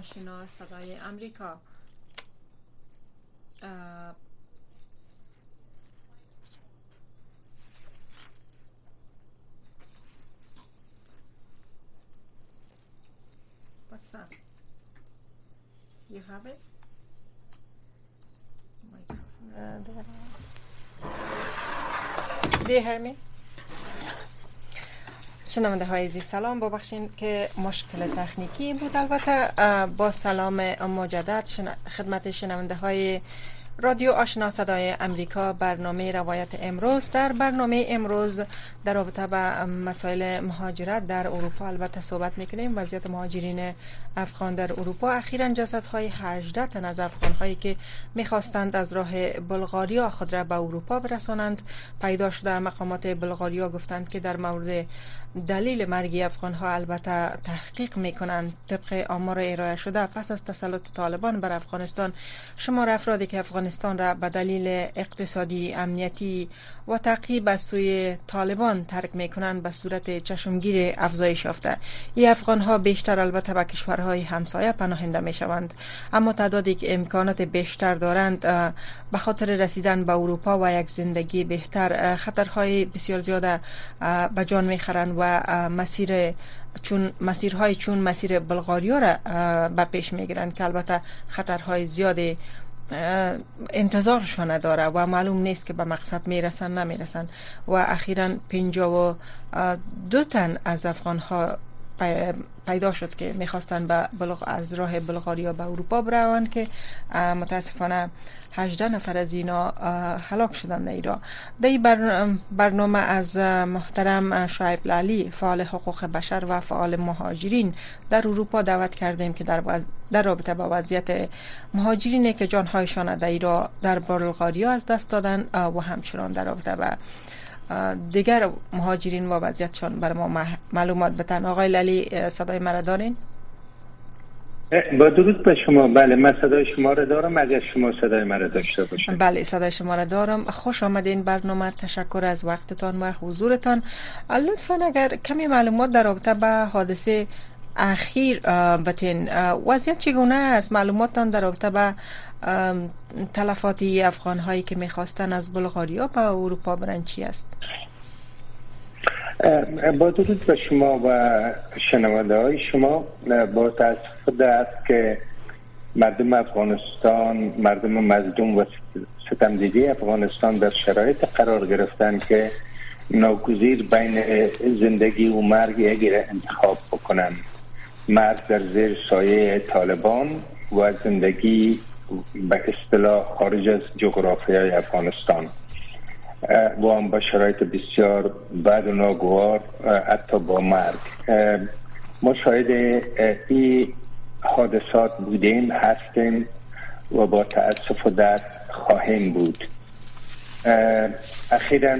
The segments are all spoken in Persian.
آشنا صدای امریکا What's that? You have it? Do you hear me? شنونده های زی سلام. ببخشین که مشکل تکنیکی بود. البته با سلام مجدد خدمت شنونده های رادیو آشنا صدای امریکا برنامه روایت امروز. در برنامه امروز در رابطه با مسائل مهاجرت در اروپا البته صحبت می‌کنیم. وضعیت مهاجرین افغان در اروپا اخیرا جسد های 18 تن از افغان هایی که می‌خواستند از راه بلغاریا خود را به اروپا برسانند. پیدا شده مقامات بلغاریا گفتند که در مورد دلیل مرگ افغان ها البته تحقیق می کنند طبق آمار ارائه شده پس از تسلط طالبان بر افغانستان شمار افرادی که افغانستان را به دلیل اقتصادی امنیتی و تعقیب از سوی طالبان ترک می کنند به صورت چشمگیر افزایش یافته. این افغان ها بیشتر البته به کشورهای همسایه پناهنده می شوند اما تعدادی که امکانات بیشتر دارند به خاطر رسیدن به اروپا و یک زندگی بهتر. خطرهای بسیار زیاده به جان می خرند و مسیر چون مسیرهای چون مسیر بلغاریا را به پیش می‌گیرند که البته خطرهای زیادی انتظارشان داره و معلوم نیست که به مقصد می‌رسن نمی‌رسن. و اخیرا پنجا و دو تن از افغان ها پیدا شد که می‌خواستن به بلغ از راه بلغاریا به اروپا بروند که متاسفانه 18 نفر از اینا هلاک شدن در ایران در برنامه از محترم شعیب لالی فعال حقوق بشر و فعال مهاجرین. در اروپا دعوت کردیم که در, در رابطه با وضعیت مهاجرین که جانهایشان در ایران در بلغاریا از دست دادن و همچنان در رابطه با دیگر مهاجرین و وضعیتشان بر ما معلومات بتن آقای لالی صدای مرا دارین؟ با درود به شما. بله من صدای شما را دارم. اگر شما صدای مرا داشته باشید. بله صدای شما را دارم. خوش آمدین برنامه تشکر از وقتتان و حضورتان. لطفا اگر کمی معلومات در رابطه به حادثه اخیر بتین. وضعیت چگونه است؟ معلوماتتان در رابطه به تلفاتی افغان هایی که می‌خواستن از بلغاریا به اروپا برن چی است؟ با درود به شما و شنونده های شما با تاسف است که مردم افغانستان مردم مظلوم و ستمدیدی افغانستان در شرایط قرار گرفتن که ناگزیر بین زندگی و مرگ یکی انتخاب بکنن. مرگ در زیر سایه طالبان و زندگی به اصطلاح خارج از جغرافیای افغانستان. و هم با شرایط بسیار بد و ناگوار حتی با مرگ. ما شاید این حادثات بودیم هستیم و با تاسف و درد خواهیم بود. اخیرا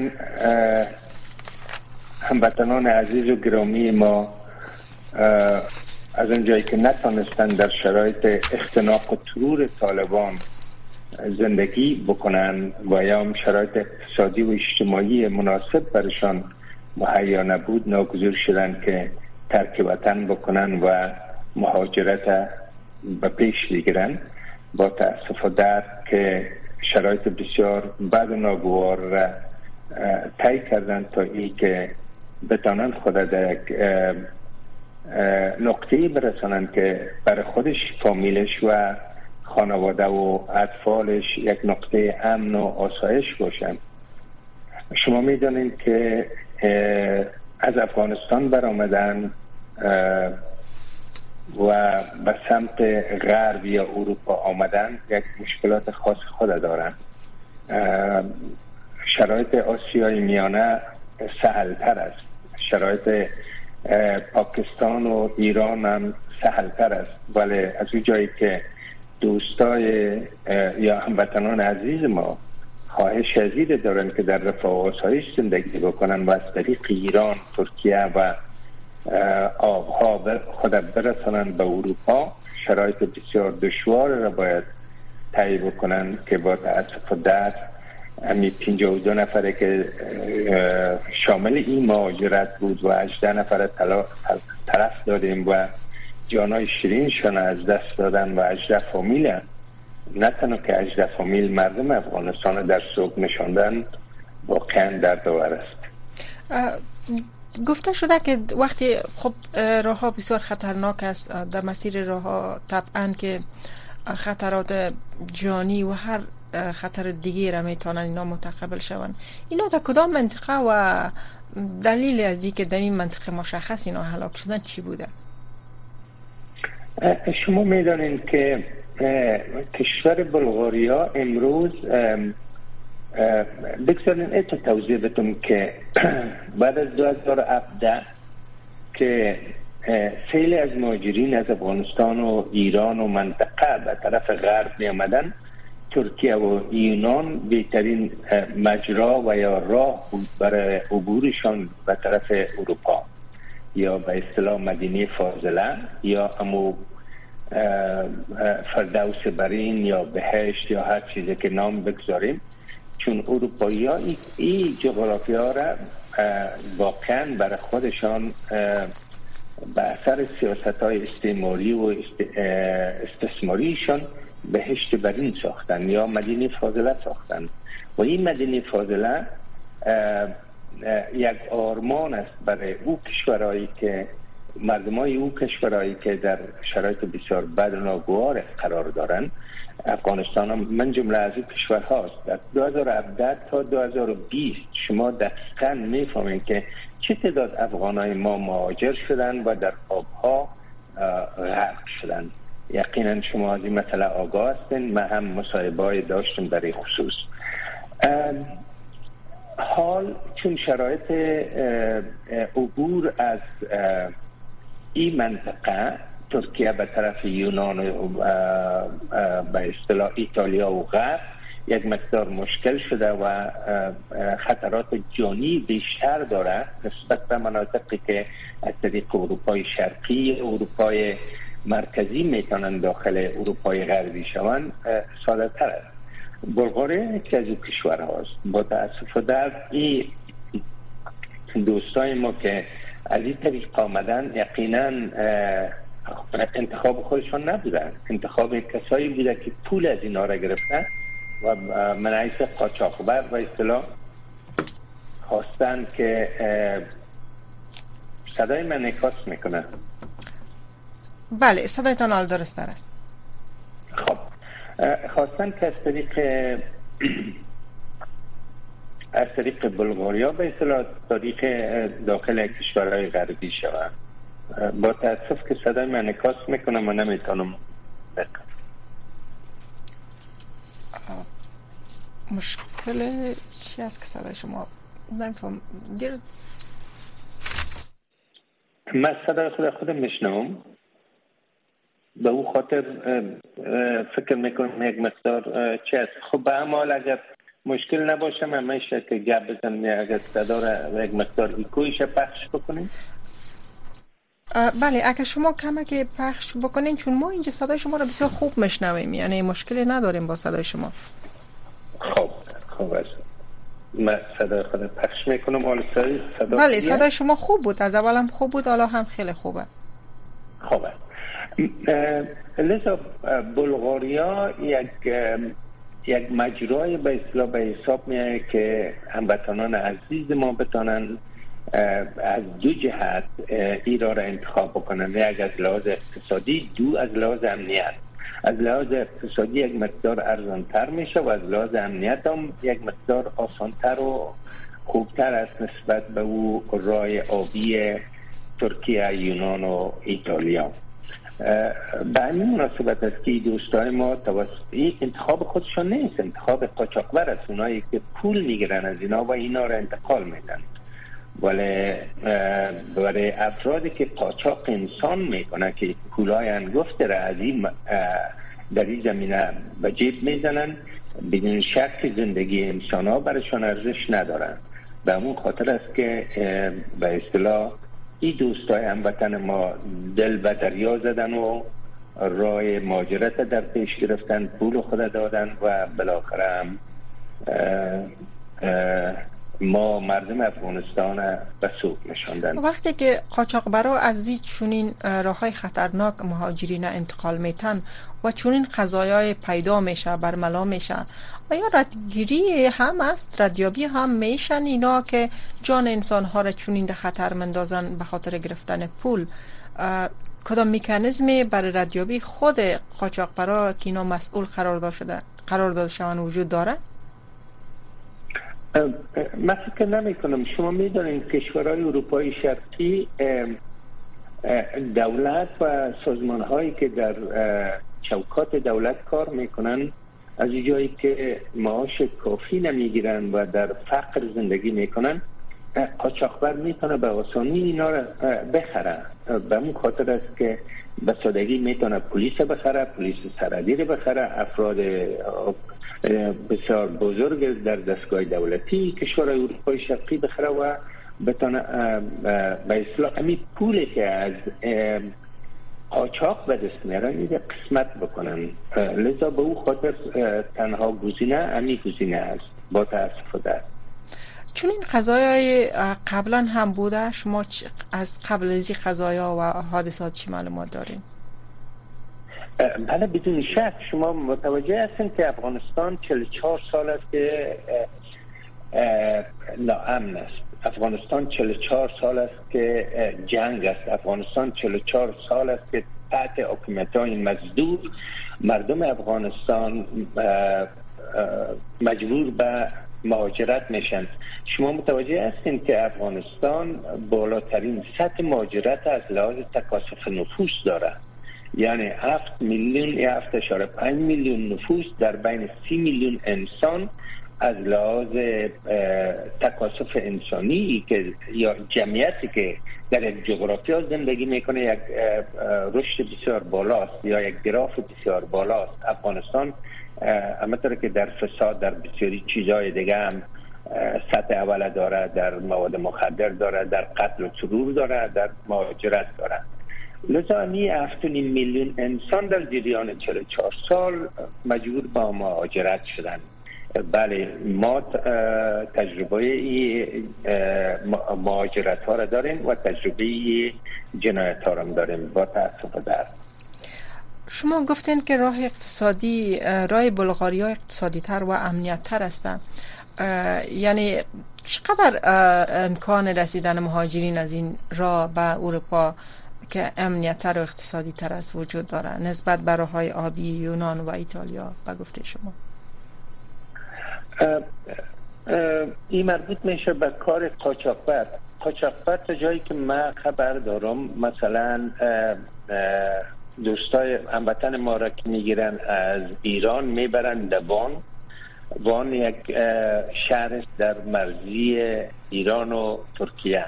هموطنان عزیز و گرامی ما از اونجایی که نتانستن در شرایط اختناق و ترور طالبان زندگی بکنن و یا شرایط اقتصادی و اجتماعی مناسب برشان مهیا نبود ناگزیر شدن که ترک وطن بکنن و مهاجرت به پیش بگیرن. با تاسف و درد که شرایط بسیار بد و ناگوار را طی کردن تا ای که بتانن خود در یک نقطه برسانن که برای خودش فامیلش و خانواده و اطفالش یک نقطه امن و آسایش باشن. شما می‌دانید که از افغانستان برآمدن و به سمت غرب یا اروپا آمدن یک مشکلات خاص خود دارن. شرایط آسیای میانه سهل تر است. شرایط پاکستان و ایران هم سهلتر است. ولی از اون جایی که دوستای یا هموطنان عزیز ما خواهش شدید دارن که در رفاه و آسایش زندگی بکنن و از طریق ایران ترکیه و آبها خود برسانن به اروپا. شرایط بسیار دشوار را باید تایی بکنن که با تاسف در امی پینجا و دو نفره که شامل این مهاجرت بود و اجده نفره طرف دادیم و جانای شیرینشان از دست دادن و اجده فامیل نه تنها که اجده فامیل مردم افغانستان در سوق نشاندن واقعا در دور است. گفته شده که وقتی خب راه ها بسیار خطرناک است در مسیر راه ها طبعا که خطرات جانی و هر خطر دیگه را می‌تونن اینا متقبل شوند. اینا در کدام منطقه و دلیل از که در این منطقه مشخص اینا هلاک شدن چی بوده؟ شما می‌دانین که کشور بلغاریا امروز بگذارین ایتو توضیح بتون که بعد از 2017 که خیلی از ماجرین از افغانستان و ایران و منطقه به طرف غرب می آمدن ترکیه و یونان بهترین مجرا و یا راه بود برای عبورشان به طرف اروپا. یا به اصطلاح مدینه فاضله یا امو فردوس برین یا بهشت یا هر چیزی که نام بگذاریم. چون اروپایی ها این جغرافی ها را واقعا برای خودشان به اثر سیاست های استعماری و استثماریشان بهشت برین ساختن یا مدینه فاضله ساختن. و این مدینه فاضله یک آرمان است برای او کشورهایی که مردم های او کشورهایی که در شرایط بسیار بد و ناگوار قرار دارند افغانستان هم من جمله از این کشور هاست. در 2017 تا 2020 شما دقیقا می‌فهمید که چه تعداد افغان های ما مهاجر شدن و در آبها غرق شدن. یقینا شما از این مسئله آگاه هستین. من هم مصاحبه داشتم برای خصوص. حال چون شرایط عبور از این منطقه ترکیه به طرف یونان و به اصطلاح ایتالیا و غرب یک مقدار مشکل شده و خطرات جانی بیشتر داره نسبت به مناطقی که از طریق اروپای شرقی اروپای مرکزی می‌تونن داخل اروپای غربی شوند ساده تر است. بلغاری که از کشور هاست با در این دوستای ما که از این طریق آمدن یقینا انتخاب خودشان نبودن. انتخاب کسایی بوده که پول از اینا را گرفتن و من عیس قاچاقبر و اصطلاح خواستن که صدای من نکاس می‌کنه بله صدایتان حال درست است. خب خواستن که از طریق از طریق بلغاریا به اصطلاح طریق داخل کشورهای غربی شوند. با تاسف که صدای من نکاس می‌کنم و نمی‌تونم مشکل چی است که صدای شما؟ نمیفهم دیر من صدای خود خودم میشنم به او خاطر فکر می‌کنم یک مقدار چی است؟ خب به حال اگر مشکل نباشه من میشه که گپ بزنم اگر صدا را یک مقدار ایکویش پخش بکنیم. بله اگر شما کمک پخش بکنین چون ما اینجا صدای شما رو بسیار خوب میشنویم یعنی مشکلی نداریم با صدای شما. خب خوب است من صدای خود پخش می‌کنم. حالا صدا بله صدای شما خوب بود. از اولم خوب بود حالا هم خیلی خوبه. خوبه لذا بلغاریا یک یک مجرای به اصطلاح به حساب میایه که هموطنان عزیز ما بتانن از دو جهت ایران را انتخاب بکنن یک از لحاظ اقتصادی دو از لحاظ امنیت. از لحاظ اقتصادی یک مقدار ارزانتر میشه و از لحاظ امنیت هم یک مقدار آسانتر و خوبتر است نسبت به او رای آبی ترکیه یونان و ایتالیا. به همین مناسبت است که دوستای ما توسط انتخاب خودشان نیست. انتخاب قاچاقبر است. اونایی که پول می‌گیرن از اینا و اینا را انتقال میدن. ولی برای افرادی که قاچاق انسان می‌کنه که پولای انگفت را از این در این زمینه به جیب می‌زنن بدون شک زندگی انسان ها برشان ارزش ندارن به همون خاطر است که به اصطلاح این دوستای هموطن ما دل به دریا زدن و راه ماجرت در پیش گرفتن پول خود دادن و بالاخره هم ما مردم افغانستان به سوق نشاندن. وقتی که قاچاقبرا از این چونین راه های خطرناک مهاجرین انتقال میتن و چونین قضایای پیدا میشه برملا میشه آیا ردگیری هم است. ردیابی هم میشن اینا که جان انسان ها را چونین در خطر مندازن به خاطر گرفتن پول. کدام میکانیزمی برای ردیابی خود قاچاقبرا که اینا مسئول قرار داده شده قرار داده شوند وجود داره؟ من فکر نمی کنم شما می‌دانید کشورهای اروپایی شرقی دولت و سازمان هایی که در چوکات دولت کار می‌کنن از جایی که معاش کافی نمی‌گیرن و در فقر زندگی می‌کنن قاچاقبر می‌تونه به آسانی اینا را بخره. به اون خاطر است که به سادگی می‌تونه پلیس بخره پلیس سرحدی بخره. افراد بسیار بزرگ در دستگاه دولتی کشور اروپای شرقی بخره و بتانه به اصلاح امی پولی که از قاچاق به دست میارن قسمت بکنن لذا به او خاطر تنها گزینه امی گزینه است با تاسف در چون این قضایای قبلا هم بوده شما از قبل از این قضایا و حادثات چی معلومات دارین؟ بله بدون شک شما متوجه هستین که افغانستان 44 سال است که ناامن است. افغانستان 44 سال است که جنگ است. افغانستان 44 سال است که تحت حکومت های مزدور مردم افغانستان مجبور به مهاجرت میشن شما متوجه هستین که افغانستان بالاترین سطح مهاجرت از لحاظ تکاسف نفوس داره. یعنی هفت میلیون یا هفت اشاره پنج میلیون نفوس در بین سی میلیون انسان از لحاظ تکاسف انسانی که یا جمعیتی که در یک جغرافیا زندگی می‌کنه یک رشد بسیار بالاست یا یک گراف بسیار بالاست. افغانستان همطور که در فساد در بسیاری چیزهای دیگه هم سطح اول داره در مواد مخدر داره در قتل و سرور داره در مهاجرت داره. لذا می میلیون انسان در جریان 44 سال مجبور با مهاجرت شدن. بله ما تجربه مهاجرت ها را داریم و تجربه جنایت ها را داریم با تاسف در شما گفتین که راه اقتصادی راه بلغاری ها اقتصادی تر و امنیت تر هستند یعنی چقدر امکان رسیدن مهاجرین از این راه به اروپا که امنیتتر و اقتصادی تر از وجود داره نسبت به های آبی یونان و ایتالیا؟ به گفته شما. این مربوط میشه به کار قاچاقبر. قاچاقبر تا جایی که من خبر دارم مثلا دوستای هموطن ما را که می‌گیرن از ایران می‌برن دبان وان یک شهر در مرزی ایران و ترکیه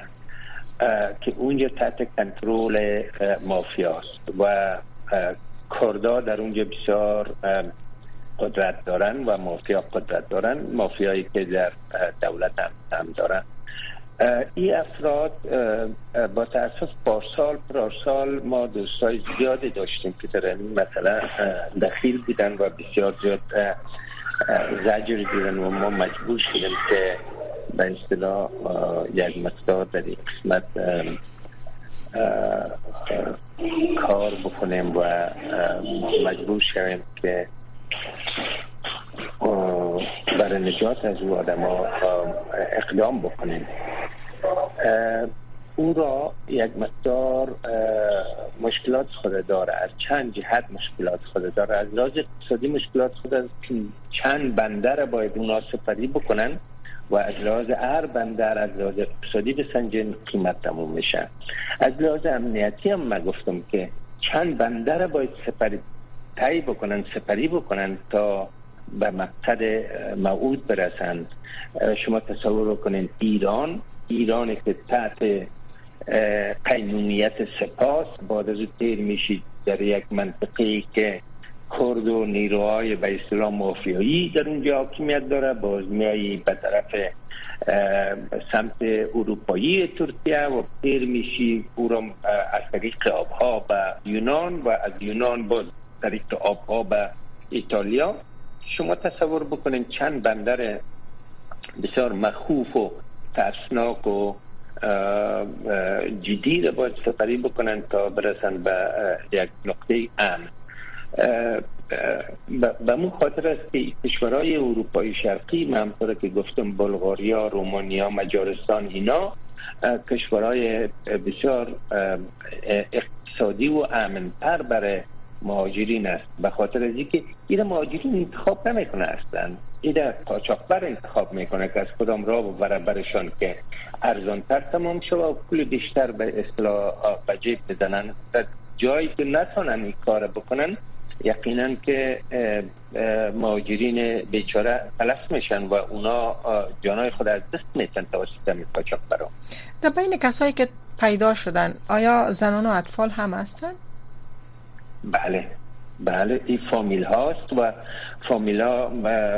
که اونجا تحت کنترل مافیاست و کردا در اونجا بسیار قدرت دارن و مافیا قدرت دارن. مافیایی که در دولت هم, هم دارن. این افراد با تاسف پارسال پارسال ما دوستای زیادی داشتیم که در مثلا دخیل بودن و بسیار زیاد زجر دیدن و ما مجبور شدیم که به اصطلاح یک مقدار در این قسمت کار بکنیم و مجبور شویم که برای نجات از او آدم اقدام بکنیم. او را یک مقدار مشکلات خود داره. از چند جهت مشکلات خود داره. از لحاظ اقتصادی مشکلات خود از چند بندر باید اونا سپری بکنن و از لحاظ هر بندر از لحاظ اقتصادی بسنجن قیمت تموم میشه. از لحاظ امنیتی هم من گفتم که چند بندر باید سپری تایی بکنن سپری بکنن تا به مقصد موعود برسند. شما تصور کنین ایران ایران که تحت قیمومیت سپاس بعد از تیر میشید در یک منطقه که کرد و نیروهای به اسلام مافیایی در اونجا حاکمیت داره باز میایی به طرف سمت اروپایی ترکیه و پیر میشی او را از طریق آبها به یونان و از یونان باز طریق آبها به ایتالیا. شما تصور بکنین چند بندر بسیار مخوف و ترسناک و جدی را باید سپری بکنن تا برسن به یک نقطه امن. به مو خاطر است که کشورهای اروپای شرقی همطور که گفتم بلغاریا رومانیا مجارستان اینا کشورهای بسیار اقتصادی و امنتر برای مهاجرین است. به خاطر از اینکه این مهاجرین انتخاب نمی‌کنه اصلا. این قاچاقبر انتخاب می‌کنه که از کدام راه بره برشان که ارزانتر تمام شد و پول بیشتر به اصطلاح به جیب بزنن جایی که نتونن این کار بکنن یقینا که مهاجرین بیچاره تلف میشن و اونا جانای خود از دست میتن توسط همین قاچاق برام در بین کسایی که پیدا شدن آیا زنان و اطفال هم هستن؟ بله. بله این فامیل هاست و فامیلا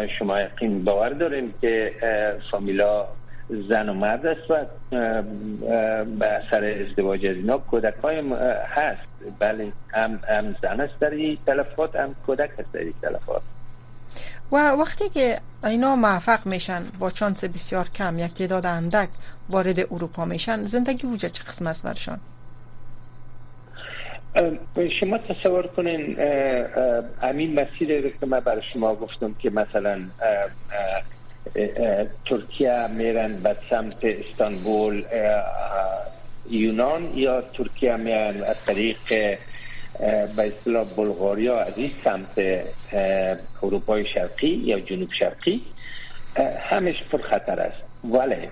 شما یقین باور داریم که فامیلا زن و مرد است و به اثر ازدواج از اینا کودک های هست. بله هم, هم زن است در این تلفات هم کودک است در این تلفات. و وقتی که اینا موفق میشن با چانس بسیار کم یک تعداد اندک وارد اروپا میشن زندگی وجه چه قسم است برشان؟ شما تصور کنین همین مسیر که من برای شما گفتم که مثلا ترکیه میرن به سمت استانبول یونان یا ترکیه میرن از طریق به اصطلاح بلغاریا از این سمت اروپای شرقی یا جنوب شرقی؟ همش پر خطر است. ولی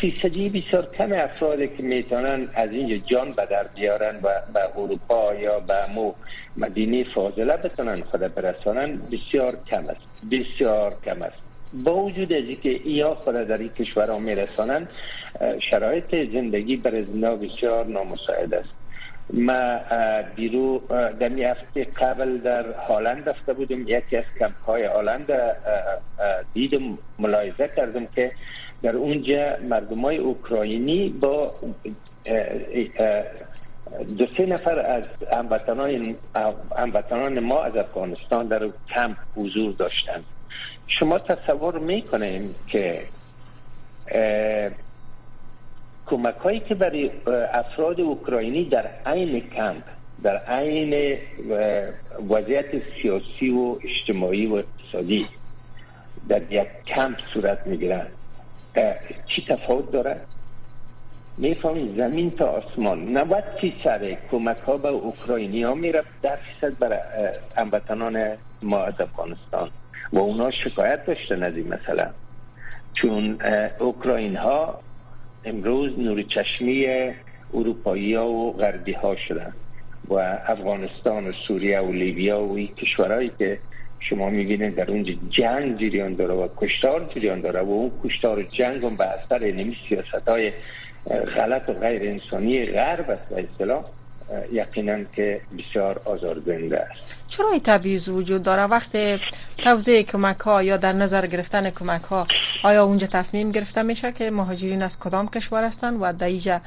فیصدی بسیار کم افرادی که می‌تونن از اینجا جان به در بیارن و به اروپا یا به مو مدینه فاضله بتونن خود برسانن بسیار کم است بسیار کم است. با وجود از که یا خود در این کشورها میرسانن شرایط زندگی بر ازنا بسیار نامساعد است. ما دیرو دمی هفته قبل در هالند رفته بودم یکی از کمپ های هالند دیدم ملاحظه کردم که در اونجا مردم های اوکراینی با دو سه نفر از هموطنان ما از افغانستان در کمپ حضور داشتند شما تصور می‌کنیم که کمک هایی که برای افراد اوکراینی در عین کمپ در عین وضعیت سیاسی و اجتماعی و اقتصادی در یک کمپ صورت می‌گیرن چی تفاوت داره؟ می‌فهمید زمین تا آسمان. 90 فیصد کمک ها به اوکراینی ها میره در فیصد برای هموطنان ما از افغانستان. و اونا شکایت داشتن از مثلا چون اوکراین ها امروز نور چشمی اروپایی ها و غربی ها شدن. و افغانستان و سوریه و لیبیا و این کشورهایی که شما می‌بینید در اونجا جنگ جریان داره و کشتار جریان داره و اون کشتار جنگ هم به اثر نمی سیاست های غلط و غیر انسانی غرب است. به اصطلاح یقینا که بسیار آزاردهنده است. چرا این تبعیض وجود داره؟ وقت توزیع کمک ها یا در نظر گرفتن کمک ها آیا اونجا تصمیم گرفته میشه که مهاجرین از کدام کشور هستند و در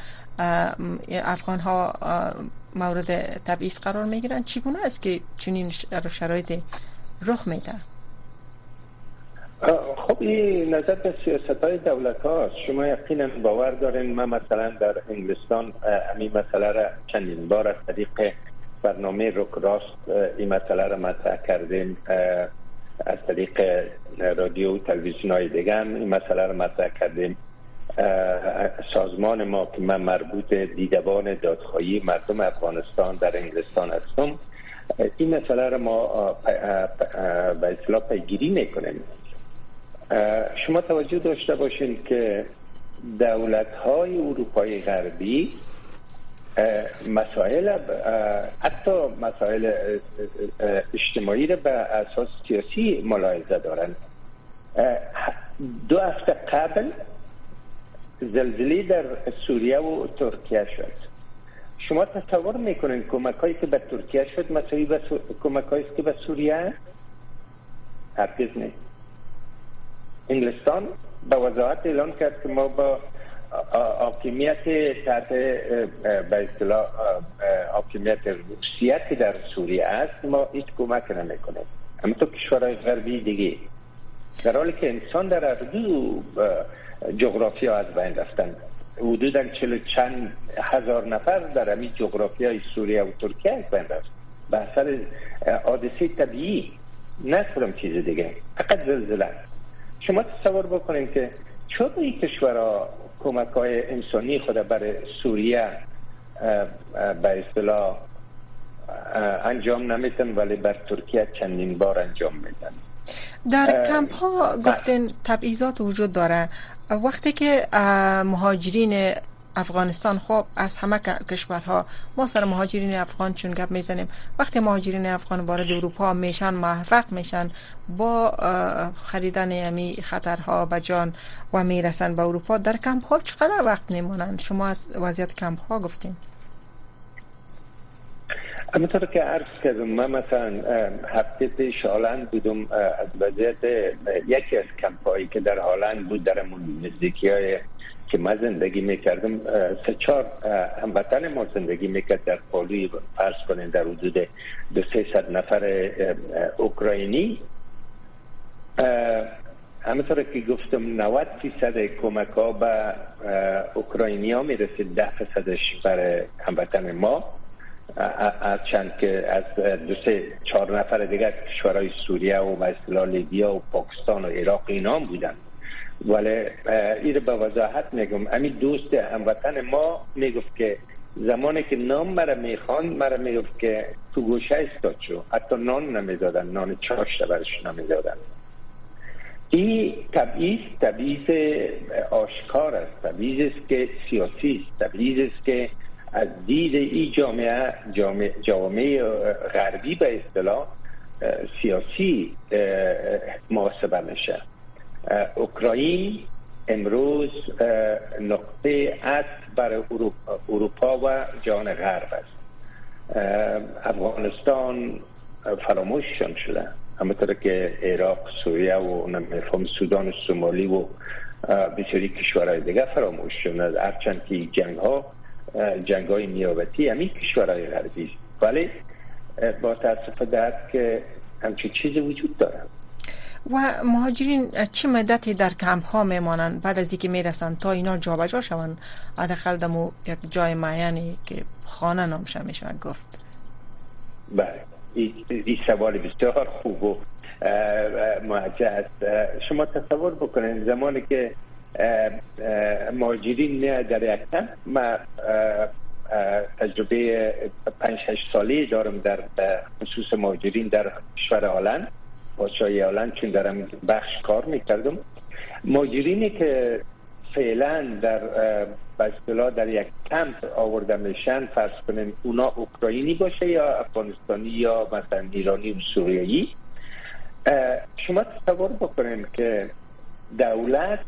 افغان ها مورد تبعیض قرار می‌گیرن چگونه است که چنین شرایط رخ میده. خب این نظر به سیاست های دولت هاست شما یقینا باور دارین ما مثلا در انگلستان همین مسئله را چندین بار از طریق برنامه روک راست این مسئله را مطرح کردیم از طریق رادیو و تلویزیون های دیگه این مسئله را مطرح کردیم. سازمان ما که من مربوط دیدبان دادخواهی مردم افغانستان در انگلستان هستم این مسئله را ما به اصلاح پیگیری می‌کنیم. شما توجه داشته باشین که دولت های اروپای غربی مسائل حتی مسائل اجتماعی را به اساس سیاسی ملاحظه دارن. دو هفته قبل زلزله در سوریه و ترکیه شد. شما تصور می‌کنین کمک هایی که به ترکیه شد مساوی به کمک هایی که به سوریه؟ هرگز نیست انگلستان به وضاحت اعلان کرد که ما با حاکمیت تحت به اصطلاح حاکمیت روسیه که در سوریه است ما هیچ کمک نمی‌کنیم. همینطور کشورهای غربی دیگه. در حالی که انسان در اردو جغرافیا از بین رفتن. حدودا چلو چند هزار نفر در همین جغرافی های سوریه و ترکیه بین رفت به اثر حادثه طبیعی نه چیز دیگه فقط زلزله. شما تصور بکنید که چرا این کشورها کمک های انسانی خود برای سوریه به اصطلاح انجام نمیتن ولی بر ترکیه چندین بار انجام میدن؟ در کمپ ها گفتین تبعیضات وجود داره. وقتی که مهاجرین افغانستان خب از همه کشورها ما سر مهاجرین افغان چون گپ می‌زنیم. وقتی مهاجرین افغان وارد اروپا میشن موفق میشن با خریدن یمی خطرها به جان و می‌رسن به اروپا در کمپ ها چقدر وقت میمونن؟ شما از وضعیت کمپ ها گفتین. همینطور که عرض کردم من مثلا هفته پیش هالند بودم از وضعیت یکی از کمپایی که در هالند بود در نزدیکی های که من زندگی می‌کردم سه چهار هموطن ما زندگی می‌کرد در پالوی فرض کنین در حدود دو سه ست نفر اوکراینی. همینطور که گفتم 90 فیصد کمک ها به اوکراینی ها می‌رسید ده فیصدش برای هموطن ما. از چند که از دو سه چهار نفر دیگر کشورهای سوریه و مثلا لیبیا و پاکستان و عراق اینا هم بودن. ولی این به وضاحت میگم. امی دوست هموطن ما می‌گفت که زمانی که نام مرا می‌خوان مرا می‌گفت که تو گوشه استاد شو. حتی نان نمی‌دادن نان چاشت برش نمی‌دادن این تبعیض تبعیض آشکار است. تبعیض است که سیاسی است. تبعیض است که از دید این جامعه جامعه, غربی به اصطلاح سیاسی محاسبه میشه. اوکراین امروز نقطه عطف برای اروپا و جهان غرب است. افغانستان فراموششان شده همونطور که عراق سوریه و نمیفهم سودان و سومالی و بسیاری کشورهای دیگه فراموش شده. هرچند که جنگ ها جنگ های نیابتی همین کشورهای غربی. ولی با تاسف درد که همچین چیزی وجود داره. و مهاجرین چه مدتی در کمپ ها میمانند بعد از اینکه می‌رسن تا اینا جابجا شوند؟ حداقل دمو یک جای معینی که خانه نامشه میشه گفت. بله. این سوال بسیار خوب و است. شما تصور بکنید زمانی که مهاجرین در یک ما تجربه پنج هشت ساله دارم در خصوص مهاجرین در کشور آلند پادشاهی آلند چون دارم بخش کار می‌کردم. ماجرینی که فعلا در اصطلاح در یک کمپ آورده میشن فرض کنیم اونا اوکراینی باشه یا افغانستانی یا مثلا ایرانی و سوریایی. شما تصور بکنین که دولت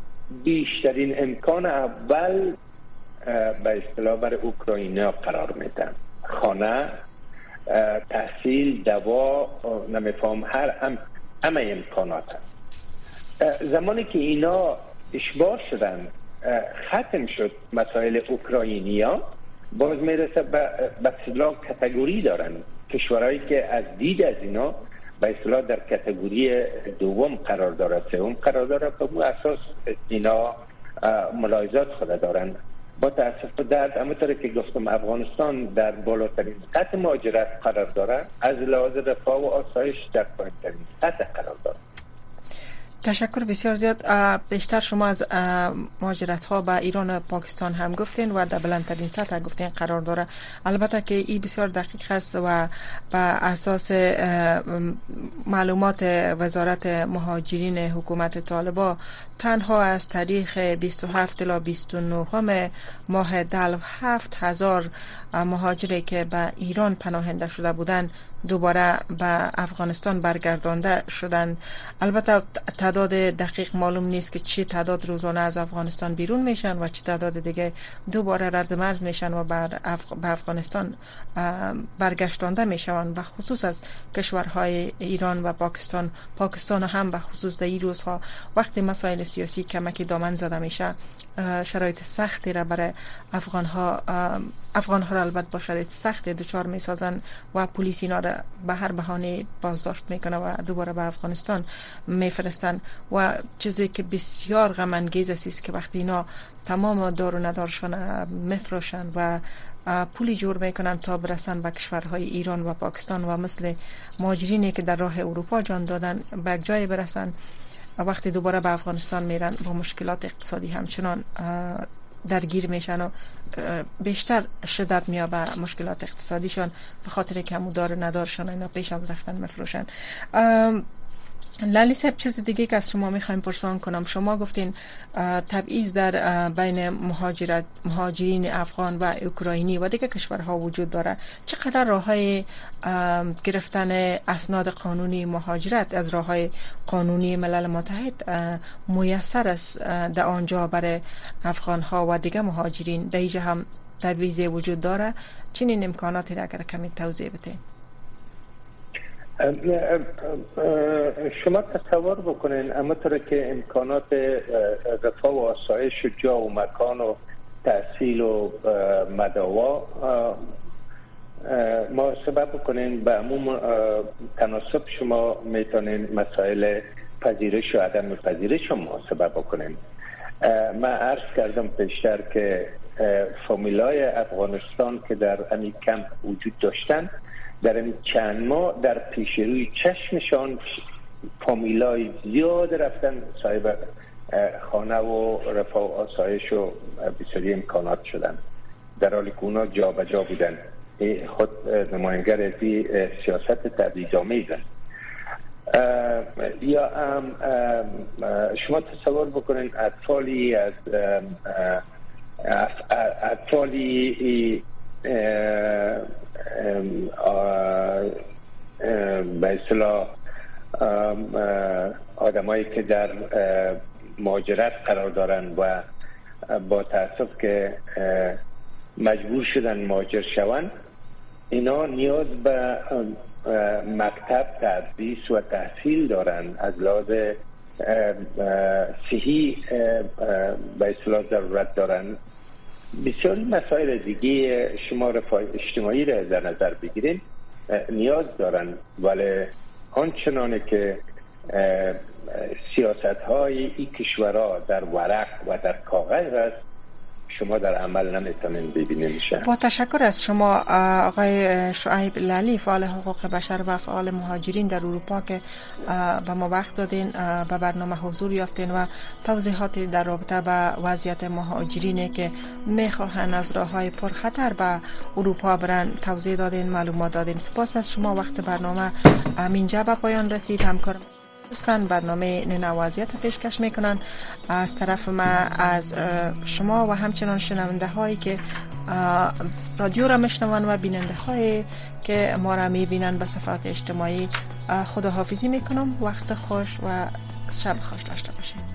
بیشترین امکان اول به اصطلاح برای اوکراینیا قرار میدن. خانه تحصیل دوا نمیفهم هر هم همه امکانات هست. زمانی که اینا اشبار شدن ختم شد مسائل اوکراینیا باز می‌رسه به اصطلاح کتگوری دارن. کشورهایی که از دید از اینا به اصطلاح در کتگوری دوم قرار داره سوم قرار داره به اون اساس اینا ملاحظات خود دارن با تاسف درد همونطور که گفتم افغانستان در بالاترین سطح مهاجرت قرار دارد از لحاظ رفاه و آسایش در پایینترین سطح قرار دارد. تشکر بسیار زیاد. بیشتر شما از مهاجرت ها به ایران و پاکستان هم گفتین و در بلندترین سطح گفتین قرار داره. البته که این بسیار دقیق است و به اساس معلومات وزارت مهاجرین حکومت طالبا تنها از تاریخ 27 تا 29 ماه دلو هفت هزار مهاجری که به ایران پناهنده شده بودند دوباره به افغانستان برگردانده شدند. البته تعداد دقیق معلوم نیست که چه تعداد روزانه از افغانستان بیرون میشن و چه تعداد دیگه دوباره رد مرز میشن و به افغانستان برگشتانده می‌شوند و خصوص از کشورهای ایران و پاکستان. پاکستان هم به خصوص در این روزها وقتی مسائل سیاسی کمکی دامن زده میشه شرایط سختی را برای افغان ها افغان ها را البته با شرایط سختی دچار می سازن و پلیس اینا را به هر بهانه بازداشت می‌کنه و دوباره به افغانستان میفرستن و چیزی که بسیار غم انگیز است که وقتی اینا تمام دار و ندارشان میفروشن و پولی جور می‌کنن تا برسن به کشورهای ایران و پاکستان و مثل ماجرینی که در راه اروپا جان دادن به جای برسن و وقتی دوباره به افغانستان میرن با مشکلات اقتصادی همچنان درگیر میشن و بیشتر شدت میابه مشکلات اقتصادیشان به خاطر که دار ندارشان اینا پیش از رفتن مفروشن. لالی صاحب چیز دیگه که از شما می‌خوایم پرسان کنم. شما گفتین تبعیض در بین مهاجرت مهاجرین افغان و اوکراینی و دیگه کشورها وجود داره. چقدر راه های گرفتن اسناد قانونی مهاجرت از راه های قانونی ملل متحد میسر است در آنجا برای افغان ها و دیگه مهاجرین؟ در هم تبعیض وجود داره. چنین امکاناتی را اگر کمی توضیح بده شما تصور بکنین اما که امکانات رفاه و آسایش و جا و مکان و تحصیل و مداوا ما سبب بکنین به عموم تناسب شما می‌تونین مسائل پذیرش و عدم پذیرش شما سبب بکنین. من عرض کردم پیشتر که فامیلای افغانستان که در امی کمپ وجود داشتن در این چند ماه در پیش روی چشمشان فامیلای زیاد رفتن صاحب خانه و رفاه و آسایش و بسیاری امکانات شدن. در حالی که اونا جا به جا بودن. خود نماینگر از سیاست تبعیض آمیزن یا شما تصور بکنین اطفالی از اطفالی به اصطلاح آدمایی که در مهاجرت قرار دارن و با تاسف که مجبور شدن مهاجر شوند اینا نیاز به مکتب تدریس و تحصیل دارن از لحاظ صحی به اصطلاح ضرورت دارن. بسیاری مسائل دیگه شما رفاه اجتماعی را در نظر بگیریم نیاز دارن. ولی آنچنانه که سیاست های این کشورها در ورق و در کاغذ است شما در عمل نمی‌تونین ببینین با تشکر از شما آقای شعیب لالی فعال حقوق بشر و فعال مهاجرین در اروپا که به ما وقت دادین به برنامه حضور یافتین و توضیحاتی در رابطه به وضعیت مهاجرینی که می‌خواهند از راه های پرخطر به اروپا برن توضیح دادین معلومات دادین. سپاس از شما. وقت برنامه اینجا به پایان رسید. همکارم دوستان برنامه نوازیت پیشکش می‌کنن. از طرف ما از شما و همچنان شنونده هایی که رادیو را میشنوان و بیننده هایی که ما را می‌بینن به صفحات اجتماعی خداحافظی می‌کنم. وقت خوش و شب خوش داشته باشید